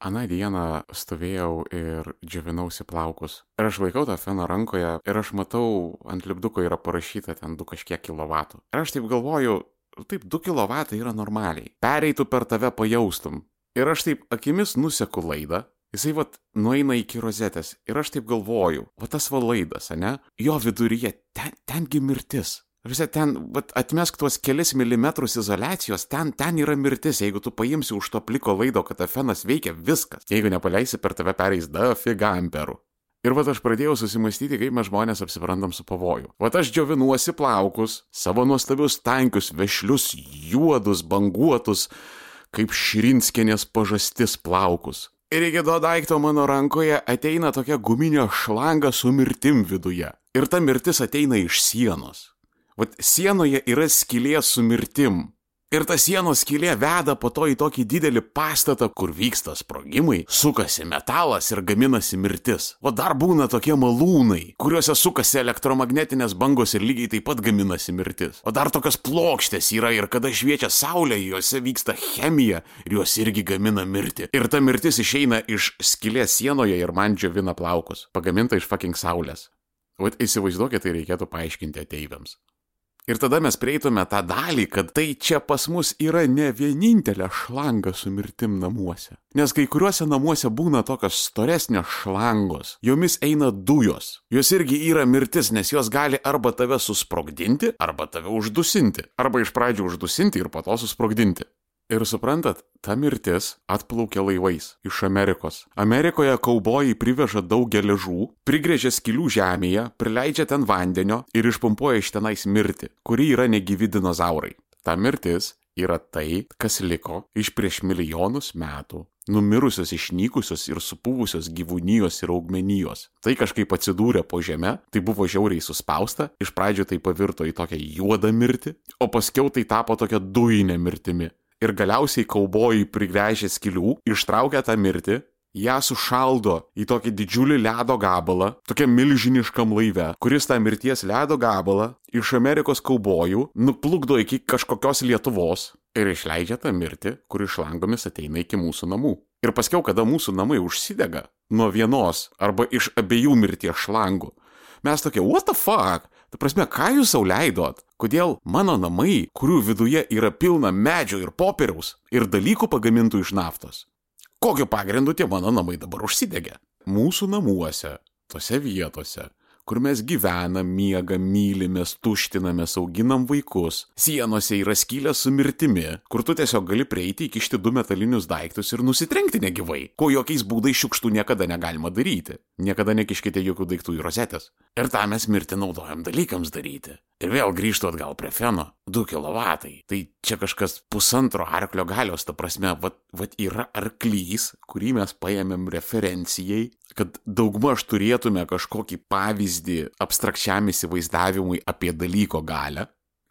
Aną dieną stovėjau ir džiavinausi plaukus. Ir aš laikau tą feną rankoje ir aš matau, ant lipduko yra parašyta ten 2 kažkiek kilovatų. Ir aš taip galvoju, taip 2 kilovatai yra normaliai. Pereitų per tave pajaustum. Ir aš taip akimis nuseku laidą. Jisai vat nueina iki rozetės ir aš taip galvoju, va tas va laidas, ne? Jo viduryje, ten, tengi mirtis. Visą ten, vat, atmesk tuos kelis milimetrus izolacijos, ten, ten yra mirtis, jeigu tu paimsi už to pliko laido, kad afenas veikia viskas. Jeigu nepaleisi per tave pereis dafiga amperų. Ir vat aš pradėjau susimastyti, kaip mes žmonės apsiprandam su pavoju. Vat aš džiovinuosi plaukus, savo nuostabius tankius, vešlius, juodus, banguotus, kaip širinskinės pažastis plaukus. Ir iki to daikto mano rankoje ateina tokia guminio šlanga su mirtim viduje. Ir ta mirtis ateina iš sienos. Vat sienoje yra skylė su mirtim. Ir ta sienos skylė veda po to į tokį didelį pastatą, kur vyksta sprogimai, sukasi metalas ir gaminasi mirtis. O dar būna tokie malūnai, kuriuose sukasi elektromagnetinės bangos ir lygiai taip pat gaminasi mirtis. O dar tokios plokštės yra ir kada šviečia saulė, juose vyksta chemija ir jos irgi gamina mirtį. Ir ta mirtis išeina iš skylės sienoje ir man džiovina plaukus, pagaminta iš fucking saulės. Vat įsivaizduokit, tai reikėtų paaiškinti ateiviams. Ir tada mes prieitume tą dalį, kad tai čia pas mus yra ne vienintelė šlanga su mirtim namuose. Nes kai kuriuose namuose būna tokios storesnės šlangos, jomis eina dujos. Jos irgi yra mirtis, nes jos gali arba tave susprogdinti, arba tave uždusinti. Arba iš pradžių uždusinti ir po to susprogdinti. Ir suprantat, ta mirtis atplaukia laivais iš Amerikos. Amerikoje kaubojai priveža daug geležų, prigrėžia skilių žemėje, prileidžia ten vandenio ir išpumpuoja iš tenais mirtį, kuri yra negyvi dinozaurai. Ta mirtis yra tai, kas liko iš prieš milijonus metų numirusios išnykusios ir supūvusios gyvūnijos ir augmenijos. Tai kažkaip atsidūrė po žemę, tai buvo žiauriai suspausta, iš pradžių tai pavirto į tokią juodą mirtį, o paskiau tai tapo tokia dujinė mirtimi ir galiausiai kaubojai prigręžė skilių, ištraukė tą mirtį, ją sušaldo į tokį didžiulį ledo gabalą, tokiam milžiniškam laive, kuris tą mirties ledo gabalą iš Amerikos kaubojų nuplukdo iki kažkokios Lietuvos ir išleidžia tą mirtį, kuri šlangomis ateina iki mūsų namų. Ir paskiau, kada mūsų namai užsidega nuo vienos arba iš abiejų mirties šlangų, mes tokie, what the fuck? Ta prasme, ką jūs sau leidot? Kodėl mano namai, kurių viduje yra pilna medžio ir popieriaus ir dalykų pagamintų iš naftos? Kokiu pagrindu tie mano namai dabar užsidegė? Mūsų namuose, tose vietose, kur mes gyvenam, miegam, mylimės, tuštinamės, auginam vaikus. Sienose yra skylės su mirtimi, kur tu tiesiog gali prieiti, įkišti du metalinius daiktus ir nusitrenkti negyvai, ko jokiais būdais šiukštų niekada negalima daryti. Niekada nekiškite jokių daiktų į rozetės. Ir tą mes mirtį naudojam dalykams daryti. Ir vėl grįžtu atgal prie feno. 2 kW. Tai čia kažkas pusantro arklio galios, ta prasme, vat, vat yra arklys, kurį mes paėmėm referencijai kad daugmaž turėtume kažkokį pavyzdį abstrakčiam įsivaizdavimui apie dalyko galę.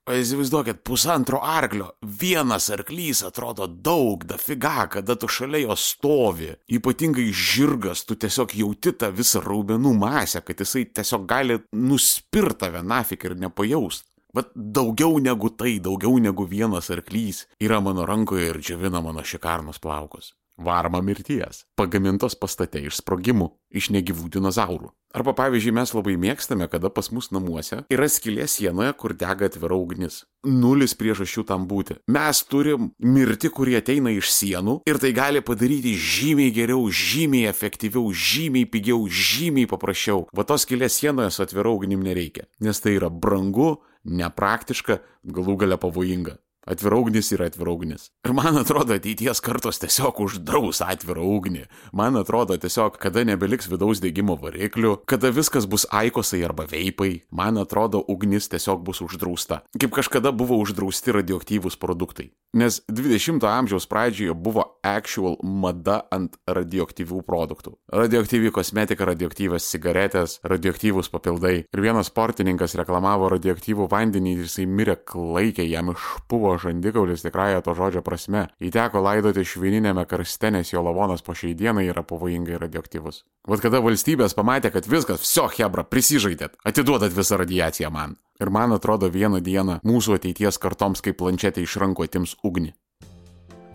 O įsivaizduokit, pusantro arklio, vienas arklys atrodo daug, dafiga, kada tu šalia jo stovi. Ypatingai žirgas, tu tiesiog jauti tą visą raumenų masę, kad jisai tiesiog gali nuspirta vienafik ir nepajaust. Bet daugiau negu tai, daugiau negu vienas arklys yra mano rankoje ir džiavina mano šikarnos plaukus varma mirties, pagamintos pastate iš sprogimų, iš negyvų dinozaurų. Arba pavyzdžiui, mes labai mėgstame, kada pas mus namuose yra skylė sienoje, kur dega atvira ugnis. Nulis priežasčių tam būti. Mes turim mirti, kurie ateina iš sienų ir tai gali padaryti žymiai geriau, žymiai efektyviau, žymiai pigiau, žymiai paprasčiau. Va tos skylės sienoje su atvira ugnim nereikia, nes tai yra brangu, nepraktiška, galų gale pavojinga. Atvira ugnis yra atvira ugnis. Ir man atrodo, ateities kartos tiesiog uždraus atvirą ugnį. Man atrodo, tiesiog, kada nebeliks vidaus degimo variklių, kada viskas bus aikosai arba veipai, man atrodo, ugnis tiesiog bus uždrausta. Kaip kažkada buvo uždrausti radioaktyvūs produktai. Nes 20-ojo amžiaus pradžioje buvo actual mada ant radioaktyvių produktų. Radioaktyvi kosmetika, radioaktyvios cigaretės, radioaktyvūs papildai. Ir vienas sportininkas reklamavo radioaktyvų vandenį ir jisai mirė klaikiai, jam išpuvo žandikaulis tikrąją to žodžio prasme. Įteko laidoti švininėme karste, nes jo lavonas po šiai dienai yra pavojingai radioaktyvus. Vat kada valstybės pamatė, kad viskas, viso hebra, prisižaidėt, atiduodat visą radiaciją man. Ir man atrodo vieną dieną mūsų ateities kartoms kaip planšetė iš rankų atims ugnį.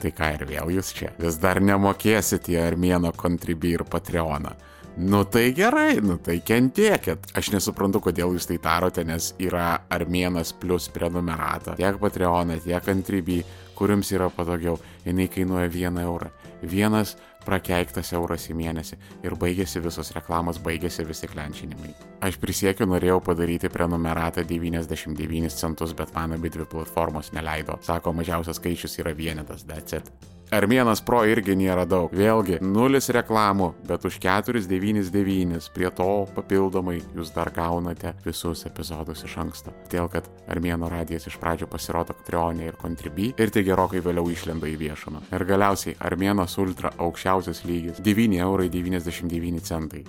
tai ką ir vėl jūs čia. Vis dar nemokėsit į Armėno Contribui ir Patreoną. Nu tai gerai, nu tai kentiekit. Aš nesuprantu, kodėl jūs tai darote, nes yra Armėnas plus prenumerata. Tiek Patreoną, tiek Contribui, kuriams yra patogiau. Jis kainuoja 1 eurą. Vienas prakeiktas euras į mėnesį ir baigėsi visos reklamos, baigėsi visi klenčinimai. Aš prisiekiu, norėjau padaryti prenumeratą 99 centus, bet man abi dvi platformos neleido. Sako, mažiausias skaičius yra vienetas, that's it. Armėnas Pro irgi nėra daug. Vėlgi, nulis reklamų, bet už 499 prie to papildomai jūs dar gaunate visus epizodus iš anksto. Todėl, kad Armėno radijas iš pradžio pasirodo Patreonė ir Contribui ir tai gerokai vėliau išlenda į viešumą. Ir galiausiai Armėnas Ultra aukščiausias lygis - 9,99 eurai.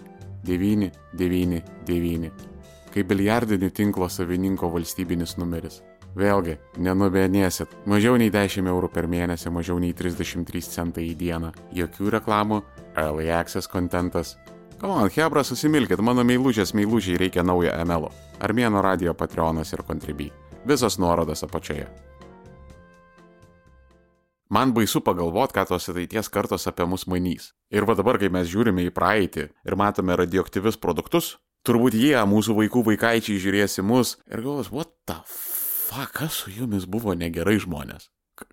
999. Kaip biliardinių tinklo savininko valstybinis numeris. Vėlgi, nenubenėsit. Mažiau nei 10 eurų per mėnesį, mažiau nei 33 centai į dieną. Jokių reklamų, early access kontentas. Kamon, Hebra, susimilkit, mano meilužės meilužiai reikia naujo ML. Armėno radio Patreonas ir Contribui. Visos nuorodos apačioje. Man baisu pagalvot, ką tos ateities kartos apie mus manys. Ir va dabar, kai mes žiūrime į praeitį ir matome radioaktyvius produktus, turbūt jie, mūsų vaikų vaikaičiai, žiūrės į mus ir galvos, what the f fuck, kas su jumis buvo negerai žmonės?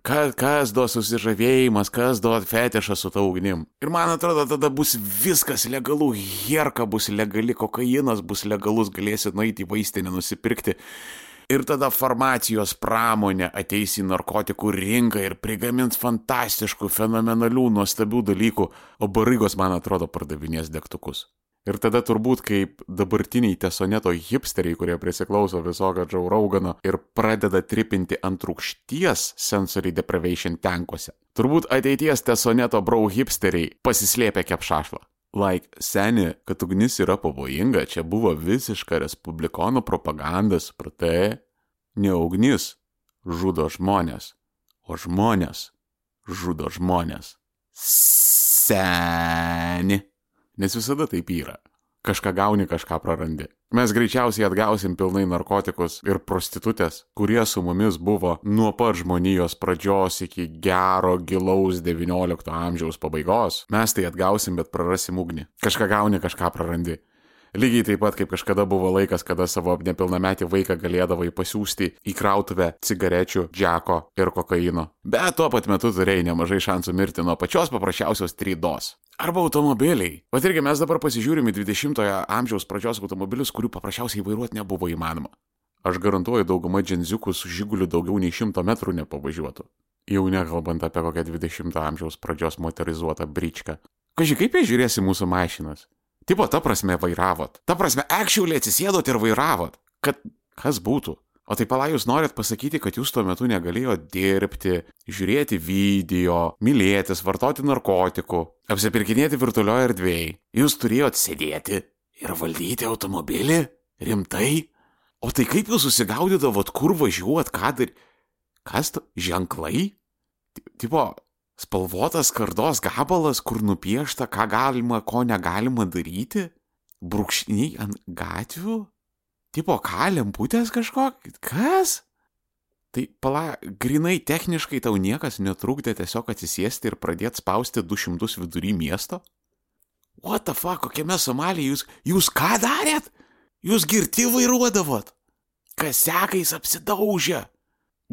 Kas, kas duos susižavėjimas, kas duos fetišą su ta ugnim. Ir man atrodo, tada bus viskas legalu, herka bus legali, kokainas bus legalus, galėsit nueiti į vaistinę nusipirkti. Ir tada farmacijos pramonė ateis į narkotikų rinką ir prigamins fantastiškų, fenomenalių, nuostabių dalykų, o barygos, man atrodo, pardavinės degtukus. Ir tada turbūt kaip dabartiniai tesoneto hipsteriai, kurie prisiklauso visokio Džau Raugano ir pradeda tripinti ant rūkšties sensory deprivation tenkuose. Turbūt ateities tesoneto brau hipsteriai pasislėpė kepšašlą. Like, seni, kad ugnis yra pavojinga, čia buvo visiška respublikonų propaganda, supratai? Ne ugnis žudo žmonės, o žmonės žudo žmonės. Seni. Nes visada taip yra. Kažką gauni, kažką prarandi. Mes greičiausiai atgausim pilnai narkotikus ir prostitutės, kurie su mumis buvo nuo pat žmonijos pradžios iki gero gilaus XIX amžiaus pabaigos. Mes tai atgausim, bet prarasim ugnį. Kažką gauni, kažką prarandi. Lygiai taip pat kaip kažkada buvo laikas, kada savo nepilnametį vaiką galėdavai pasiūsti į krautuvę cigarečių, džeko ir kokaino. Bet tuo pat metu turėjai nemažai šansų mirti nuo pačios paprasčiausios trydos. Arba automobiliai. Vat irgi mes dabar pasižiūrime 20-ojo amžiaus pradžios automobilius, kurių paprasčiausiai vairuoti nebuvo įmanoma. Aš garantuoju, dauguma dženziukų su žiguliu daugiau nei 100 metrų nepavažiuotų. Jau nekalbant apie kokią 20-ojo amžiaus pradžios motorizuotą bričką. Kažkai kaip jie žiūrės į mūsų mašinas? Tipo, ta prasme vairavot. Ta prasme, actually atsisėdot ir vairavot. Kad kas būtų? O tai pala, jūs norit pasakyti, kad jūs tuo metu negalėjot dirbti, žiūrėti video, mylėtis, vartoti narkotikų, apsipirkinėti virtualioje erdvėje. Jūs turėjot sėdėti ir valdyti automobilį? Rimtai? O tai kaip jūs susigaudydavot, kur važiuot, ką dar... Kas to? Ženklai? Tipo, spalvotas kardos gabalas, kur nupiešta, ką galima, ko negalima daryti, brūkšniai ant gatvių, tipo ką, lemputės kažkokį, kas? Tai pala, grinai techniškai tau niekas netrukdė tiesiog atsisėsti ir pradėti spausti 200 vidury miesto? What the fuck, kokiame Somalija jūs, jūs ką darėt? Jūs girti vairuodavot? Kas sekais apsidaužė?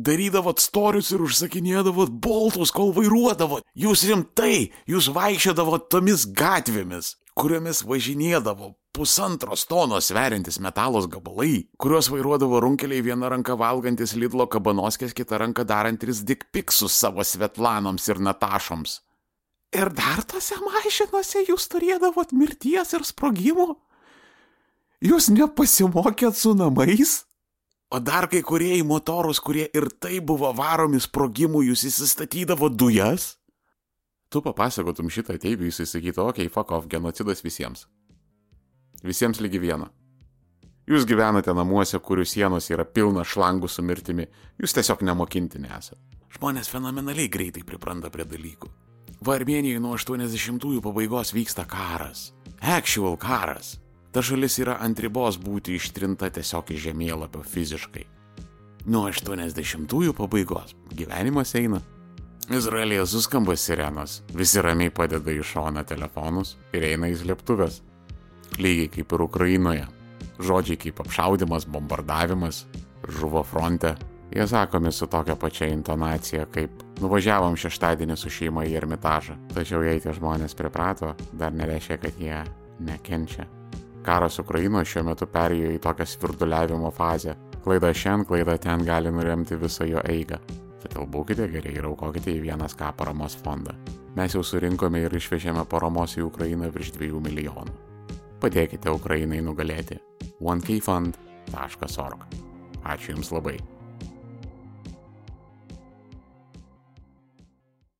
Darydavot storius ir užsakinėdavot boltus, kol vairuodavot. Jūs rimtai, jūs vaikščiodavot tomis gatvėmis, kuriomis važinėdavo pusantros tonos sverintis metalos gabalai, kuriuos vairuodavo runkeliai viena ranka valgantis Lidlo kabanoskės, kita ranka darantis dikpiksus savo svetlanoms ir natašoms. Ir dar tose mašinose jūs turėdavot mirties ir sprogimų? Jūs nepasimokėt su namais? O dar kai kurie į motorus, kurie ir tai buvo varomi sprogimų, jūs įsistatydavo dujas? Tu papasakotum šitą ateiviui, jisai sakytų, okei, okay, fuck off, genocidas visiems. Visiems lygi viena. Jūs gyvenate namuose, kurių sienos yra pilna šlangų su mirtimi, jūs tiesiog nemokinti nesate. Žmonės fenomenaliai greitai pripranta prie dalykų. Va Armenijoje nuo 80-ųjų pabaigos vyksta karas. Actual karas. Ta šalis yra ant ribos būti ištrinta tiesiog iš žemėlapio fiziškai. Nuo 80-ųjų pabaigos gyvenimas eina. Izraelija suskamba sirenos, visi ramiai padeda į šoną telefonus ir eina į slėptuvės. Lygiai kaip ir Ukrainoje. Žodžiai kaip apšaudimas, bombardavimas, žuvo fronte, jie sakomi su tokia pačia intonacija kaip nuvažiavom šeštadienį su šeima į ermitažą. Tačiau jei tie žmonės priprato, dar nereiškia, kad jie nekenčia. Karas Ukrainoje šiuo metu perėjo į tokią svirduliavimo fazę. Klaida šiandien, klaida ten gali nuremti visą jo eigą. Todėl būkite geri ir aukokite į vienas ką paramos fondą. Mes jau surinkome ir išvežėme paramos į Ukrainą virš 2 milijonų. Padėkite Ukrainai nugalėti. onekfund.org. Ačiū Jums labai.